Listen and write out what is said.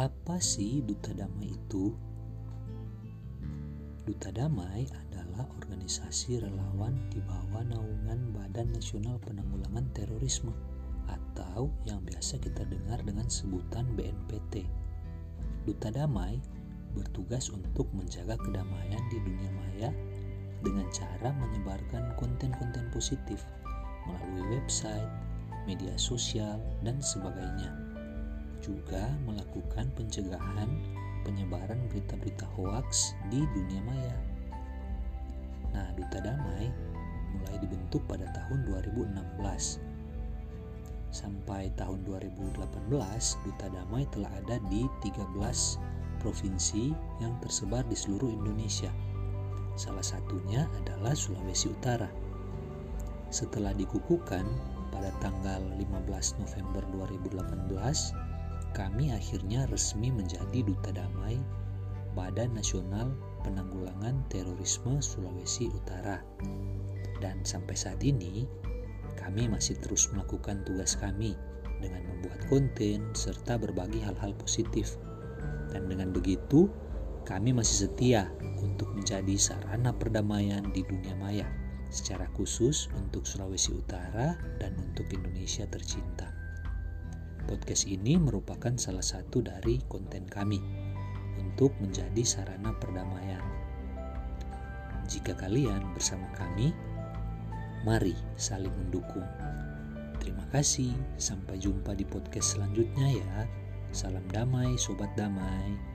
Apa sih Duta Damai itu? Duta Damai adalah organisasi relawan di bawah naungan Badan Nasional Penanggulangan Terorisme atau yang biasa kita dengar dengan sebutan BNPT. Duta Damai bertugas untuk menjaga kedamaian di dunia maya dengan cara menyebarkan konten-konten positif melalui website, media sosial, dan sebagainya juga melakukan pencegahan penyebaran berita-berita hoaks di dunia maya. Nah, Duta Damai mulai dibentuk pada tahun 2016. Sampai tahun 2018, Duta Damai telah ada di 13 provinsi yang tersebar di seluruh Indonesia. Salah satunya adalah Sulawesi Utara. Setelah dikukuhkan pada tanggal 15 November 2018, kami akhirnya resmi menjadi Duta Damai Badan Nasional Penanggulangan Terorisme Sulawesi Utara. Dan sampai saat ini, kami masih terus melakukan tugas kami dengan membuat konten serta berbagi hal-hal positif. Dan dengan begitu, kami masih setia untuk menjadi sarana perdamaian di dunia maya, secara khusus untuk Sulawesi Utara dan untuk Indonesia tercinta. Podcast ini merupakan salah satu dari konten kami untuk menjadi sarana perdamaian. Jika kalian bersama kami, mari saling mendukung. Terima kasih, sampai jumpa di podcast selanjutnya ya. Salam damai, sobat damai.